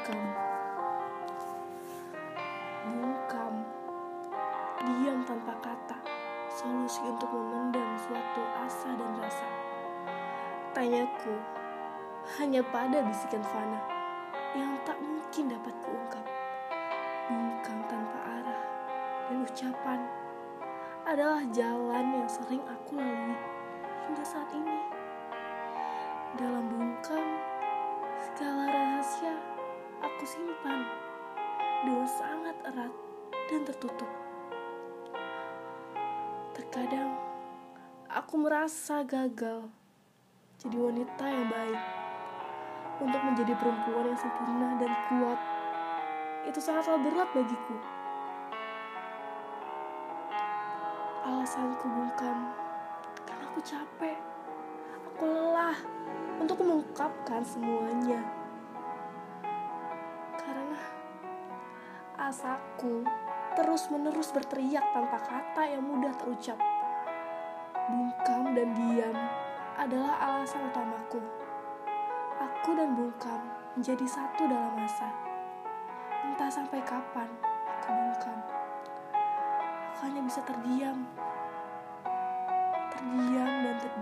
Bungkam Bungkam Diam tanpa kata. Solusi untuk memendam suatu asa dan rasa. Tanyaku Hanya pada bisikan fana Yang tak mungkin dapat kuungkap. Bungkam tanpa arah Dan ucapan Adalah jalan yang sering aku lalui Hingga saat ini erat dan tertutup. Terkadang aku merasa gagal jadi wanita yang baik untuk menjadi perempuan yang sempurna dan kuat. Itu sangatlah berat bagiku. Alasanku bungkam karena aku capek. Aku lelah untuk mengungkapkan semuanya. Asaku terus-menerus berteriak tanpa kata yang mudah terucap. Bungkam dan diam adalah alasan utamaku. Aku dan bungkam menjadi satu dalam masa. Entah sampai kapan aku bungkam. Aku hanya bisa terdiam. Terdiam dan terdiam.